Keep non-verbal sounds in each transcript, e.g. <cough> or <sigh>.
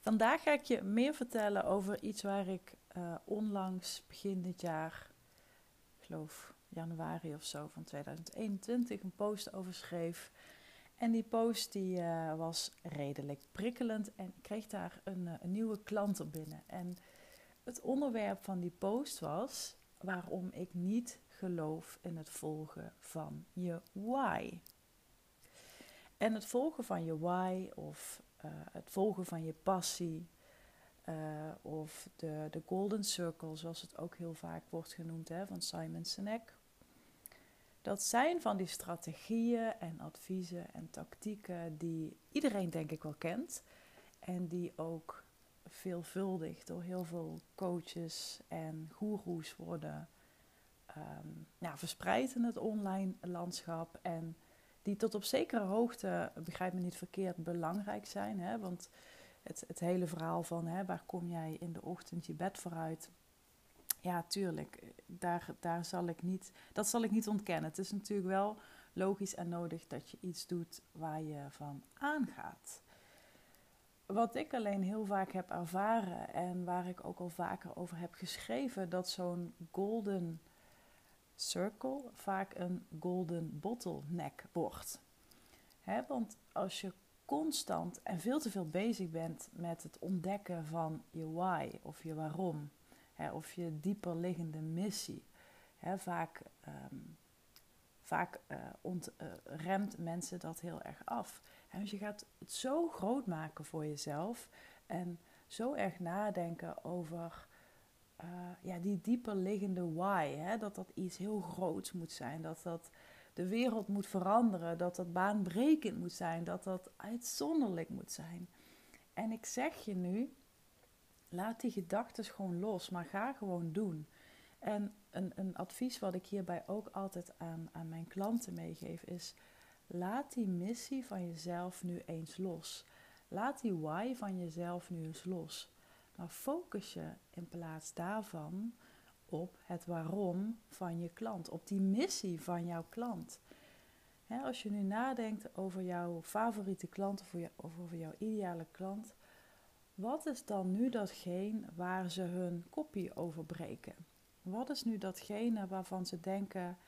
Vandaag ga ik je meer vertellen over iets waar ik uh, onlangs, begin dit jaar, ik geloof januari of zo van 2021, een post over schreef. En die post die, uh, was redelijk prikkelend en ik kreeg daar een, uh, een nieuwe klant op binnen. En het onderwerp van die post was waarom ik niet geloof in het volgen van je why. En het volgen van je why of uh, het volgen van je passie uh, of de, de golden circle, zoals het ook heel vaak wordt genoemd hè, van Simon Sinek. Dat zijn van die strategieën en adviezen en tactieken die iedereen denk ik wel kent. En die ook veelvuldig door heel veel coaches en goeroes worden ja, verspreid in het online landschap. En die tot op zekere hoogte, begrijp me niet verkeerd, belangrijk zijn. Hè? Want het, het hele verhaal van hè, waar kom jij in de ochtend je bed vooruit, ja, tuurlijk, daar, daar zal ik niet, dat zal ik niet ontkennen. Het is natuurlijk wel logisch en nodig dat je iets doet waar je van aangaat. Wat ik alleen heel vaak heb ervaren en waar ik ook al vaker over heb geschreven, dat zo'n golden circle vaak een golden bottleneck wordt. He, want als je constant en veel te veel bezig bent met het ontdekken van je why of je waarom, hè, of je dieper liggende missie. Hè, vaak um, vaak uh, ont, uh, remt mensen dat heel erg af. Dus je gaat het zo groot maken voor jezelf en zo erg nadenken over uh, ja, die dieper liggende why. Hè? Dat dat iets heel groots moet zijn, dat dat de wereld moet veranderen, dat dat baanbrekend moet zijn, dat dat uitzonderlijk moet zijn. En ik zeg je nu, laat die gedachten gewoon los, maar ga gewoon doen. En een, een advies wat ik hierbij ook altijd aan, aan mijn klanten meegeef is: laat die missie van jezelf nu eens los. Laat die why van jezelf nu eens los. Maar focus je in plaats daarvan op het waarom van je klant, op die missie van jouw klant. als je nu nadenkt over jouw favoriete klant of over jouw ideale klant, wat is dan nu datgene waar ze hun kopie over breken? Wat is nu datgene waarvan ze denken: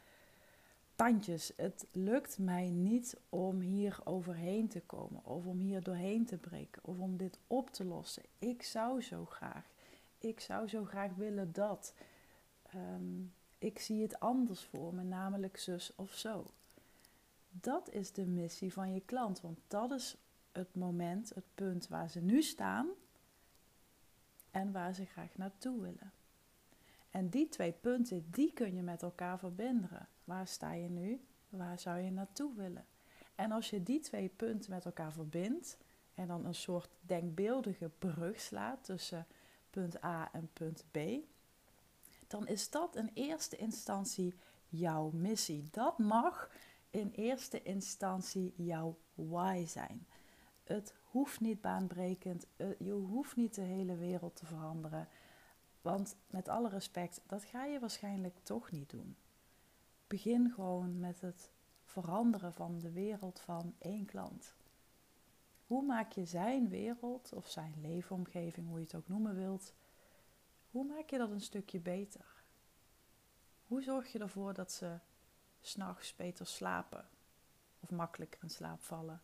tandjes, het lukt mij niet om hier overheen te komen, of om hier doorheen te breken, of om dit op te lossen. Ik zou zo graag, ik zou zo graag willen dat. Um, ik zie het anders voor me, namelijk zus of zo. Dat is de missie van je klant, want dat is het moment, het punt waar ze nu staan en waar ze graag naartoe willen. En die twee punten, die kun je met elkaar verbinden. Waar sta je nu? Waar zou je naartoe willen? En als je die twee punten met elkaar verbindt en dan een soort denkbeeldige brug slaat tussen punt A en punt B, dan is dat in eerste instantie jouw missie. Dat mag in eerste instantie jouw why zijn. Het hoeft niet baanbrekend, eh, je hoeft niet de hele wereld te veranderen. Want met alle respect, dat ga je waarschijnlijk toch niet doen. Begin gewoon met het veranderen van de wereld van één klant. Hoe maak je zijn wereld of zijn leefomgeving, hoe je het ook noemen wilt, hoe maak je dat een stukje beter? Hoe zorg je ervoor dat ze s'nachts beter slapen of makkelijker in slaap vallen?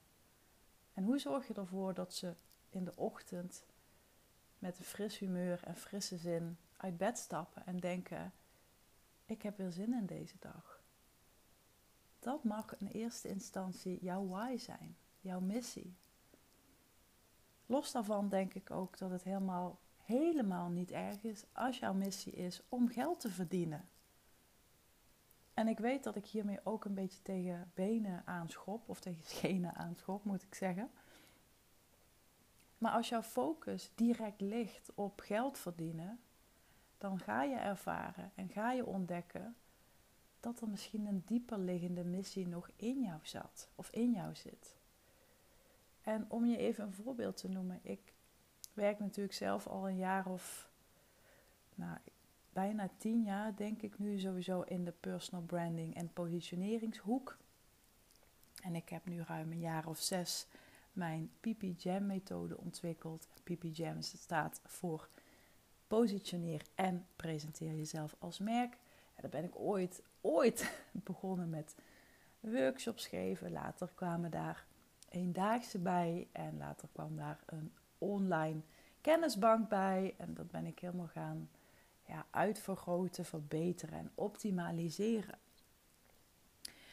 En hoe zorg je ervoor dat ze in de ochtend met een fris humeur en frisse zin uit bed stappen en denken: Ik heb weer zin in deze dag. Dat mag in eerste instantie jouw why zijn, jouw missie. Los daarvan denk ik ook dat het helemaal, helemaal niet erg is als jouw missie is om geld te verdienen. En ik weet dat ik hiermee ook een beetje tegen benen aanschop, of tegen <laughs> schenen aanschop moet ik zeggen. Maar als jouw focus direct ligt op geld verdienen, dan ga je ervaren en ga je ontdekken dat er misschien een dieper liggende missie nog in jou zat of in jou zit. En om je even een voorbeeld te noemen, ik werk natuurlijk zelf al een jaar of nou, bijna tien jaar, denk ik nu sowieso in de personal branding en positioneringshoek. En ik heb nu ruim een jaar of zes mijn PP Jam methode ontwikkeld. PP Jam staat voor positioneer en presenteer jezelf als merk. En daar ben ik ooit, ooit begonnen met workshops geven. Later kwamen daar eendaagse bij en later kwam daar een online kennisbank bij. En dat ben ik helemaal gaan ja, uitvergroten, verbeteren en optimaliseren.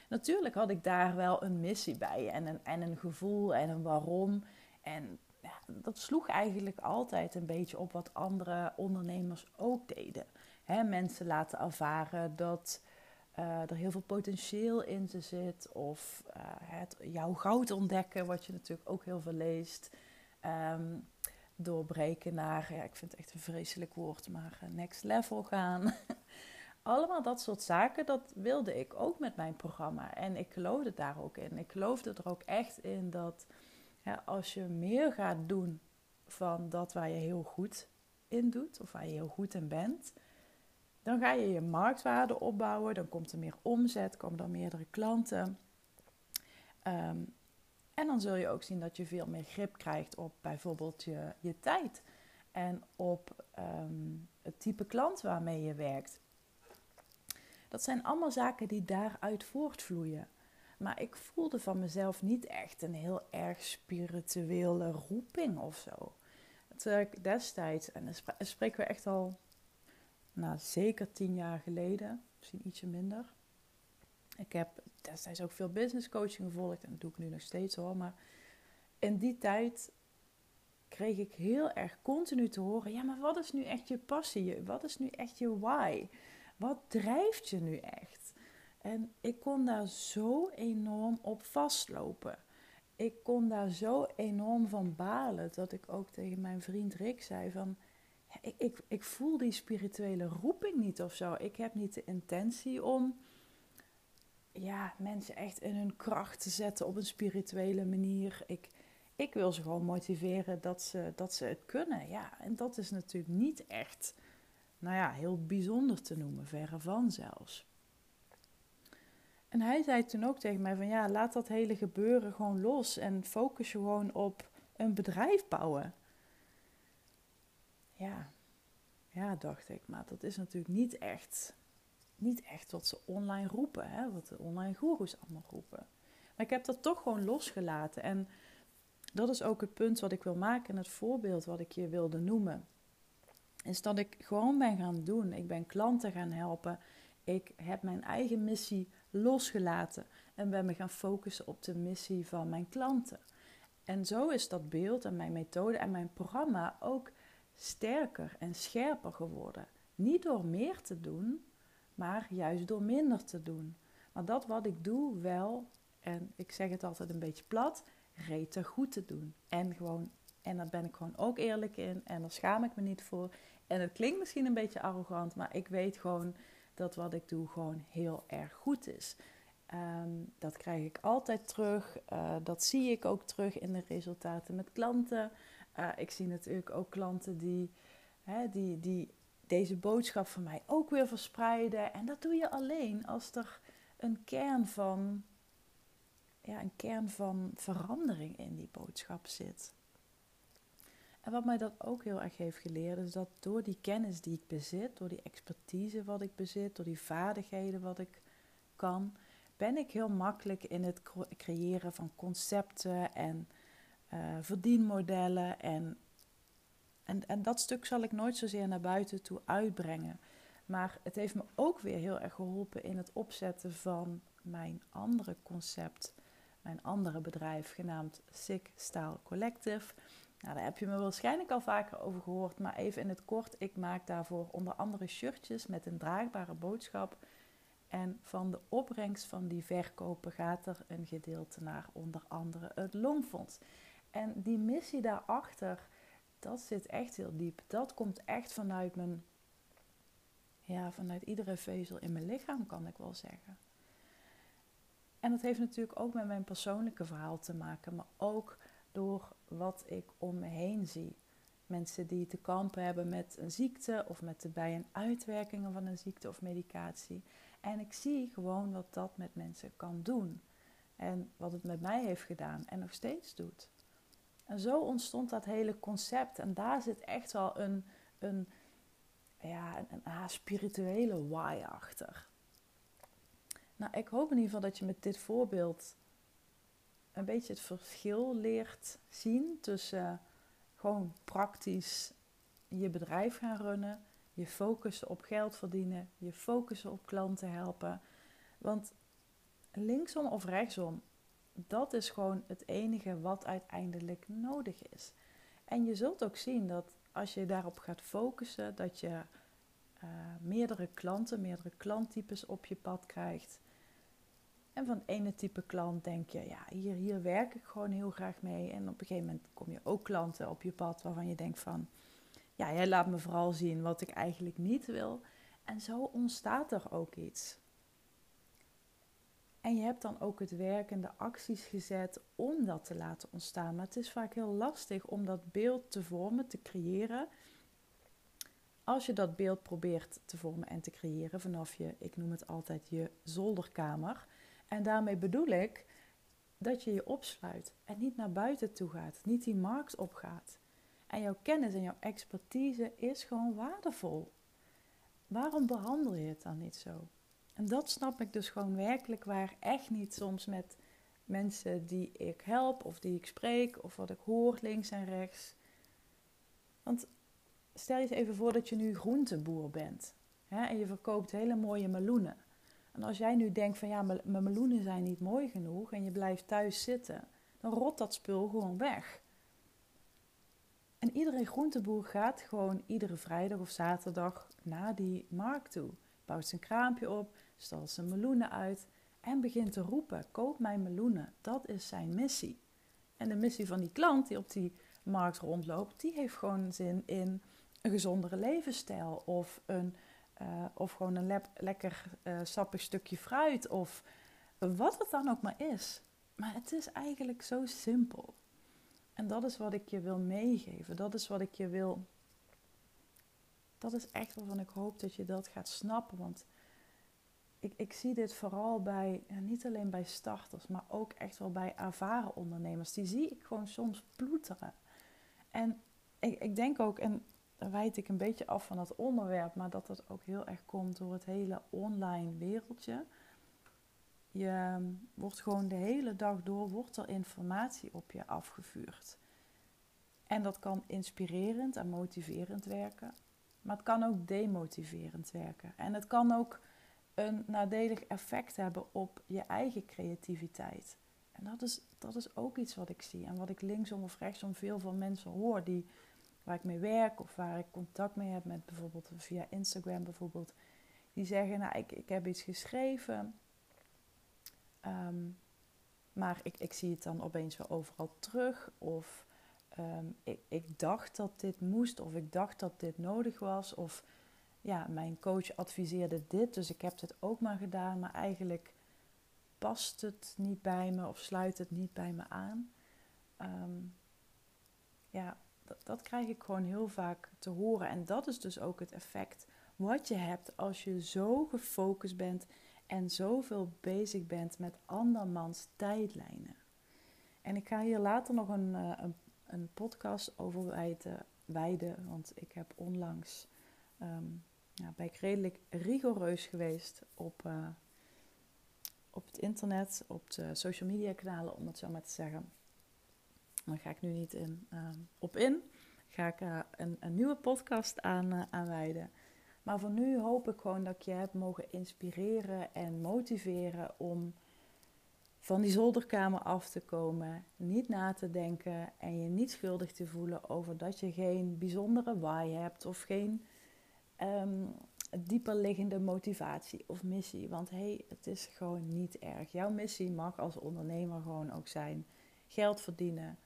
Natuurlijk had ik daar wel een missie bij en een, en een gevoel en een waarom. En ja, dat sloeg eigenlijk altijd een beetje op wat andere ondernemers ook deden. mensen laten ervaren dat uh, er heel veel potentieel in ze zit. Of uh, het, jouw goud ontdekken, wat je natuurlijk ook heel veel leest. Um, doorbreken naar, ja, ik vind het echt een vreselijk woord, maar eh, next level gaan. <laughs> Allemaal dat soort zaken, dat wilde ik ook met mijn programma. En ik geloofde daar ook in. Ik geloofde er ook echt in dat als je meer gaat doen van dat waar je heel goed in doet, of waar je heel goed in bent, dan ga je je marktwaarde opbouwen, dan komt er meer omzet, komen er meerdere klanten. Ehm, en dan zul je ook zien dat je veel meer grip krijgt op bijvoorbeeld je, je tijd en op ehm, het type klant waarmee je werkt. Dat zijn allemaal zaken die daaruit voortvloeien. Maar ik voelde van mezelf niet echt een heel erg spirituele roeping of zo. Terwijl ik destijds, en dan spreken we echt al nou, zeker tien jaar geleden, misschien ietsje minder. Ik heb destijds ook veel business coaching gevolgd en dat doe ik nu nog steeds hoor. Maar in die tijd kreeg ik heel erg continu te horen: ja, maar wat is nu echt je passie? Wat is nu echt je why? Wat drijft je nu echt? En ik kon daar zo enorm op vastlopen. Ik kon daar zo enorm van balen dat ik ook tegen mijn vriend Rick zei van ik, ik, voel die spirituele roeping niet of zo. Ik heb niet de intentie om ja, mensen echt in hun kracht te zetten op een spirituele manier. Ik, ik wil ze gewoon motiveren dat ze, dat ze het kunnen. Ja, en dat is natuurlijk niet echt, nou ja, heel bijzonder te noemen, verre van zelfs. En hij zei toen ook tegen mij van ja, laat dat hele gebeuren gewoon los en focus je gewoon op een bedrijf bouwen. Ja, ja, dacht ik, maar dat is natuurlijk niet echt, niet echt wat ze online roepen, hè? wat de online goeroes allemaal roepen. Maar ik heb dat toch gewoon losgelaten. En dat is ook het punt wat ik wil maken en het voorbeeld wat ik je wilde noemen. Is dat ik gewoon ben gaan doen. Ik ben klanten gaan helpen. Ik heb mijn eigen missie losgelaten en ben me gaan focussen op de missie van mijn klanten. En zo is dat beeld en mijn methode en mijn programma ook sterker en scherper geworden. Niet door meer te doen, maar juist door minder te doen. Maar dat wat ik doe wel, en ik zeg het altijd een beetje plat, rete goed te doen. En gewoon, en daar ben ik gewoon ook eerlijk in en daar schaam ik me niet voor. En het klinkt misschien een beetje arrogant, maar ik weet gewoon dat wat ik doe gewoon heel erg goed is. Ehm, dat krijg ik altijd terug. Uh, dat zie ik ook terug in de resultaten met klanten. Uh, ik zie natuurlijk ook klanten die, hè, die, die deze boodschap van mij ook weer verspreiden. En dat doe je alleen als er een kern van, ja, een kern van verandering in die boodschap zit. En wat mij dat ook heel erg heeft geleerd, is dat door die kennis die ik bezit, door die expertise wat ik bezit, door die vaardigheden wat ik kan, ben ik heel makkelijk in het creëren van concepten en uh, verdienmodellen. En, en, en dat stuk zal ik nooit zozeer naar buiten toe uitbrengen. Maar het heeft me ook weer heel erg geholpen in het opzetten van mijn andere concept, mijn andere bedrijf genaamd Sick Style Collective. Nou, daar heb je me waarschijnlijk al vaker over gehoord, maar even in het kort. Ik maak daarvoor onder andere shirtjes met een draagbare boodschap. En van de opbrengst van die verkopen gaat er een gedeelte naar onder andere het Longfonds. En die missie daarachter, dat zit echt heel diep. Dat komt echt vanuit mijn, ja, vanuit iedere vezel in mijn lichaam, kan ik wel zeggen. En dat heeft natuurlijk ook met mijn persoonlijke verhaal te maken, maar ook door wat ik om me heen zie. Mensen die te kampen hebben met een ziekte of met de bij- en uitwerkingen van een ziekte of medicatie. En ik zie gewoon wat dat met mensen kan doen. En wat het met mij heeft gedaan en nog steeds doet. En zo ontstond dat hele concept. En daar zit echt wel een, een, ja, een, een spirituele why achter. Nou, ik hoop in ieder geval dat je met dit voorbeeld een beetje het verschil leert zien tussen gewoon praktisch je bedrijf gaan runnen, je focussen op geld verdienen, je focussen op klanten helpen. Want linksom of rechtsom, dat is gewoon het enige wat uiteindelijk nodig is. En je zult ook zien dat als je daarop gaat focussen, dat je uh, meerdere klanten, meerdere klanttypes op je pad krijgt. En van ene type klant denk je, ja, hier, hier werk ik gewoon heel graag mee. En op een gegeven moment kom je ook klanten op je pad waarvan je denkt van, ja, jij laat me vooral zien wat ik eigenlijk niet wil. En zo ontstaat er ook iets. En je hebt dan ook het werk en de acties gezet om dat te laten ontstaan. Maar het is vaak heel lastig om dat beeld te vormen, te creëren. Als je dat beeld probeert te vormen en te creëren vanaf je, ik noem het altijd je zolderkamer. En daarmee bedoel ik dat je je opsluit en niet naar buiten toe gaat, niet die markt opgaat. En jouw kennis en jouw expertise is gewoon waardevol. Waarom behandel je het dan niet zo? En dat snap ik dus gewoon werkelijk waar echt niet soms met mensen die ik help of die ik spreek of wat ik hoor links en rechts. Want stel je eens even voor dat je nu groenteboer bent hè, en je verkoopt hele mooie meloenen. En als jij nu denkt van ja, mijn meloenen zijn niet mooi genoeg en je blijft thuis zitten, dan rot dat spul gewoon weg. En iedere groenteboer gaat gewoon iedere vrijdag of zaterdag naar die markt toe. Bouwt zijn kraampje op, stalt zijn meloenen uit en begint te roepen: koop mijn meloenen. Dat is zijn missie. En de missie van die klant die op die markt rondloopt, die heeft gewoon zin in een gezondere levensstijl of, een, uh, of gewoon een lekker uh, sappig stukje fruit of wat het dan ook maar is. Maar het is eigenlijk zo simpel. En dat is wat ik je wil meegeven. Dat is wat ik je wil. Dat is echt waarvan ik hoop dat je dat gaat snappen. Want ik, ik zie dit vooral bij, ja, niet alleen bij starters, maar ook echt wel bij ervaren ondernemers. Die zie ik gewoon soms ploeteren. En ik, ik denk ook, en daar wijd ik een beetje af van het onderwerp, maar dat dat ook heel erg komt door het hele online wereldje. Je ehm, wordt gewoon de hele dag door wordt er informatie op je afgevuurd. En dat kan inspirerend en motiverend werken, maar het kan ook demotiverend werken. En het kan ook een nadelig effect hebben op je eigen creativiteit. En dat is, dat is ook iets wat ik zie en wat ik linksom of rechtsom veel van mensen hoor die, waar ik mee werk of waar ik contact mee heb met bijvoorbeeld via Instagram bijvoorbeeld. Die zeggen, nou ik, ik heb iets geschreven, ehm, maar ik, ik zie het dan opeens weer overal terug. Of ehm, ik, ik dacht dat dit moest of ik dacht dat dit nodig was. Of ja, mijn coach adviseerde dit, dus ik heb het ook maar gedaan, maar eigenlijk past het niet bij me of sluit het niet bij me aan. Ehm, ja, dat, dat, krijg ik gewoon heel vaak te horen. En dat is dus ook het effect wat je hebt als je zo gefocust bent en zoveel bezig bent met andermans tijdlijnen. En ik ga hier later nog een, eh, een, podcast over wijden, wijden, want ik heb onlangs ehm, ja, ben ik redelijk rigoureus geweest op, uh, op het internet, op de social media kanalen, om het zo maar te zeggen. Daar ga ik nu niet in, uh, op in. Ga ik uh, een, een, nieuwe podcast aan, aan wijden. Maar voor nu hoop ik gewoon dat ik je heb mogen inspireren en motiveren om van die zolderkamer af te komen, niet na te denken en je niet schuldig te voelen over dat je geen bijzondere why hebt of geen um, dieper liggende motivatie of missie. Want hé, hey, het is gewoon niet erg. Jouw missie mag als ondernemer gewoon ook zijn geld verdienen,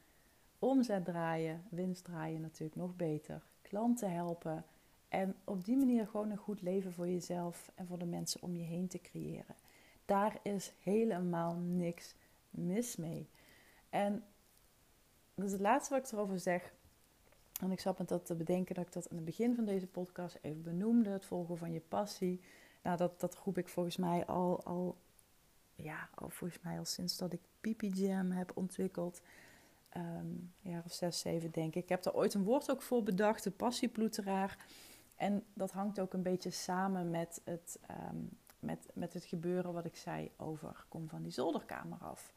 omzet draaien, winst draaien natuurlijk nog beter, klanten helpen en op die manier gewoon een goed leven voor jezelf en voor de mensen om je heen te creëren. Daar is helemaal niks mis mee. En dat is het laatste wat ik erover zeg. En ik zat met dat te bedenken dat ik dat aan het begin van deze podcast even benoemde. Het volgen van je passie. Nou, dat, dat roep ik volgens mij al, al, ja, al volgens mij al sinds dat ik Pipi Jam heb ontwikkeld. Um, een jaar of zes, zeven denk ik. Ik heb daar ooit een woord ook voor bedacht, de passieploeteraar. En dat hangt ook een beetje samen met het, um, met, met het gebeuren wat ik zei over kom van die zolderkamer af.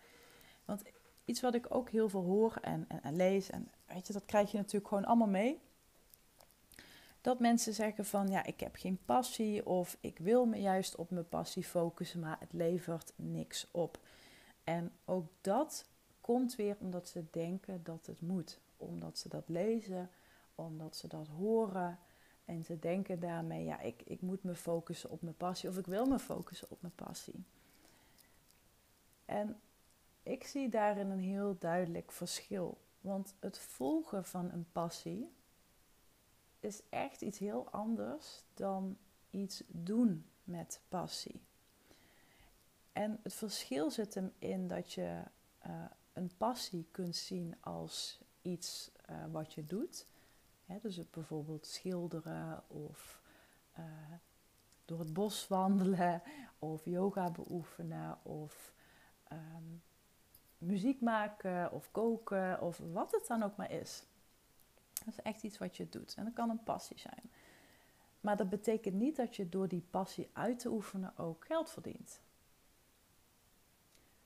Want iets wat ik ook heel veel hoor en, en, lees, en weet je, dat krijg je natuurlijk gewoon allemaal mee. Dat mensen zeggen van ja, ik heb geen passie of ik wil me juist op mijn passie focussen, maar het levert niks op. En ook dat komt weer omdat ze denken dat het moet. Omdat ze dat lezen, omdat ze dat horen. En ze denken daarmee, ja, ik, ik moet me focussen op mijn passie of ik wil me focussen op mijn passie. En ik zie daarin een heel duidelijk verschil. Want het volgen van een passie is echt iets heel anders dan iets doen met passie. En het verschil zit hem in dat je uh, een passie kunt zien als iets uh, wat je doet. Dus bijvoorbeeld schilderen of uh, door het bos wandelen <laughs> of yoga beoefenen of um, muziek maken of koken of wat het dan ook maar is. Dat is echt iets wat je doet en dat kan een passie zijn. Maar dat betekent niet dat je door die passie uit te oefenen ook geld verdient.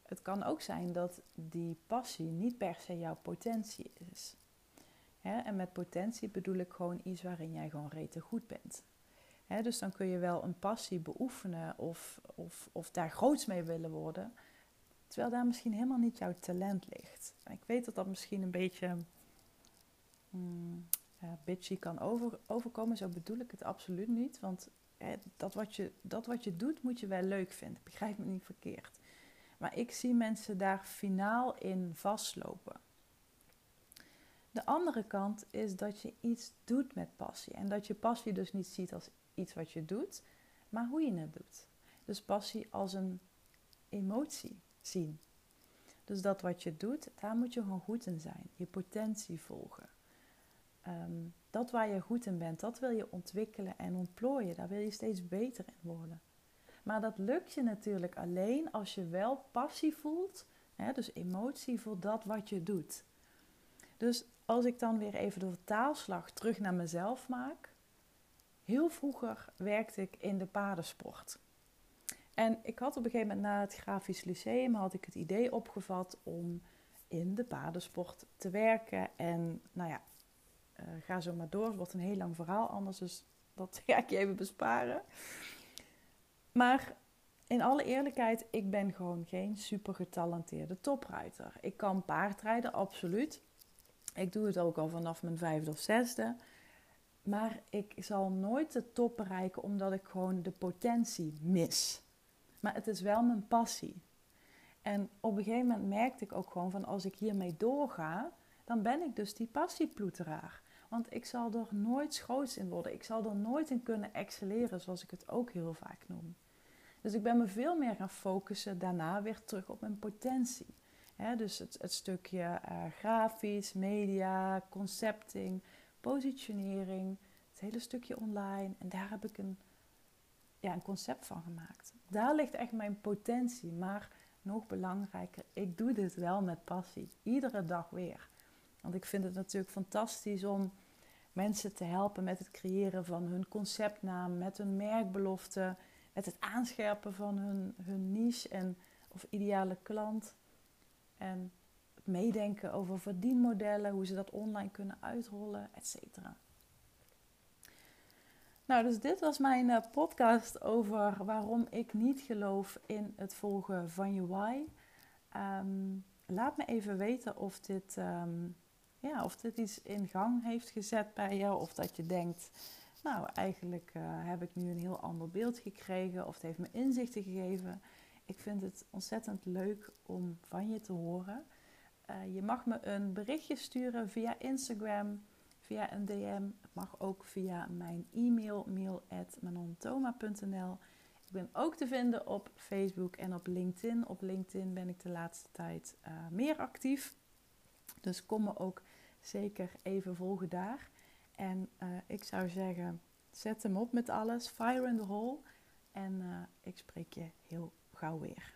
Het kan ook zijn dat die passie niet per se jouw potentie is. en met potentie bedoel ik gewoon iets waarin jij gewoon rete goed bent. dus dan kun je wel een passie beoefenen of, of, of daar groots mee willen worden. Terwijl daar misschien helemaal niet jouw talent ligt. Ik weet dat dat misschien een beetje ja, bitchy kan over, overkomen. Zo bedoel ik het absoluut niet. Want dat, wat je, dat wat je doet, moet je wel leuk vinden. <laughs> Begrijp me niet verkeerd. Maar ik zie mensen daar finaal in vastlopen. De andere kant is dat je iets doet met passie. En dat je passie dus niet ziet als iets wat je doet, maar hoe je het doet. Dus passie als een emotie zien. Dus dat wat je doet, daar moet je gewoon goed in zijn. Je potentie volgen. Ehm, dat waar je goed in bent, dat wil je ontwikkelen en ontplooien. Daar wil je steeds beter in worden. Maar dat lukt je natuurlijk alleen als je wel passie voelt, hè, dus emotie voor dat wat je doet. Dus als ik dan weer even de vertaalslag terug naar mezelf maak. Heel vroeger werkte ik in de paardensport. En ik had op een gegeven moment na het Grafisch Lyceum had ik het idee opgevat om in de paardensport te werken. En nou ja, uh, ga zo maar door. Het wordt een heel lang verhaal anders, dus dat <laughs> ga ik je even besparen. Maar in alle eerlijkheid, ik ben gewoon geen super getalenteerde topruiter. Ik kan paardrijden, absoluut. Ik doe het ook al vanaf mijn vijfde of zesde. Maar ik zal nooit de top bereiken omdat ik gewoon de potentie mis. Maar het is wel mijn passie. En op een gegeven moment merkte ik ook gewoon van als ik hiermee doorga, dan ben ik dus die passieploeteraar. Want ik zal er nooit schoots in worden. Ik zal er nooit in kunnen excelleren, zoals ik het ook heel vaak noem. Dus ik ben me veel meer gaan focussen daarna weer terug op mijn potentie. dus het, het stukje uh, grafisch, media, concepting, positionering, het hele stukje online. En daar heb ik een, ja, een concept van gemaakt. Daar ligt echt mijn potentie. Maar nog belangrijker, ik doe dit wel met passie. Iedere dag weer. Want ik vind het natuurlijk fantastisch om mensen te helpen met het creëren van hun conceptnaam, met hun merkbelofte met het aanscherpen van hun, hun niche en, of ideale klant. En meedenken over verdienmodellen, hoe ze dat online kunnen uitrollen, etc. Nou, dus dit was mijn uh, podcast over waarom ik niet geloof in het volgen van je why. Um, laat me even weten of dit, um, ja, of dit iets in gang heeft gezet bij jou. Of dat je denkt, nou, eigenlijk uh, heb ik nu een heel ander beeld gekregen of het heeft me inzichten gegeven. Ik vind het ontzettend leuk om van je te horen. Eh, je mag me een berichtje sturen via Instagram, via een DM. Het mag ook via mijn e-mail, mail.manontoma.nl. Ik ben ook te vinden op Facebook en op LinkedIn. Op LinkedIn ben ik de laatste tijd uh, meer actief. Dus kom me ook zeker even volgen daar. En uh, ik zou zeggen, zet hem op met alles. Fire in the hole. En uh, ik spreek je heel gauw weer.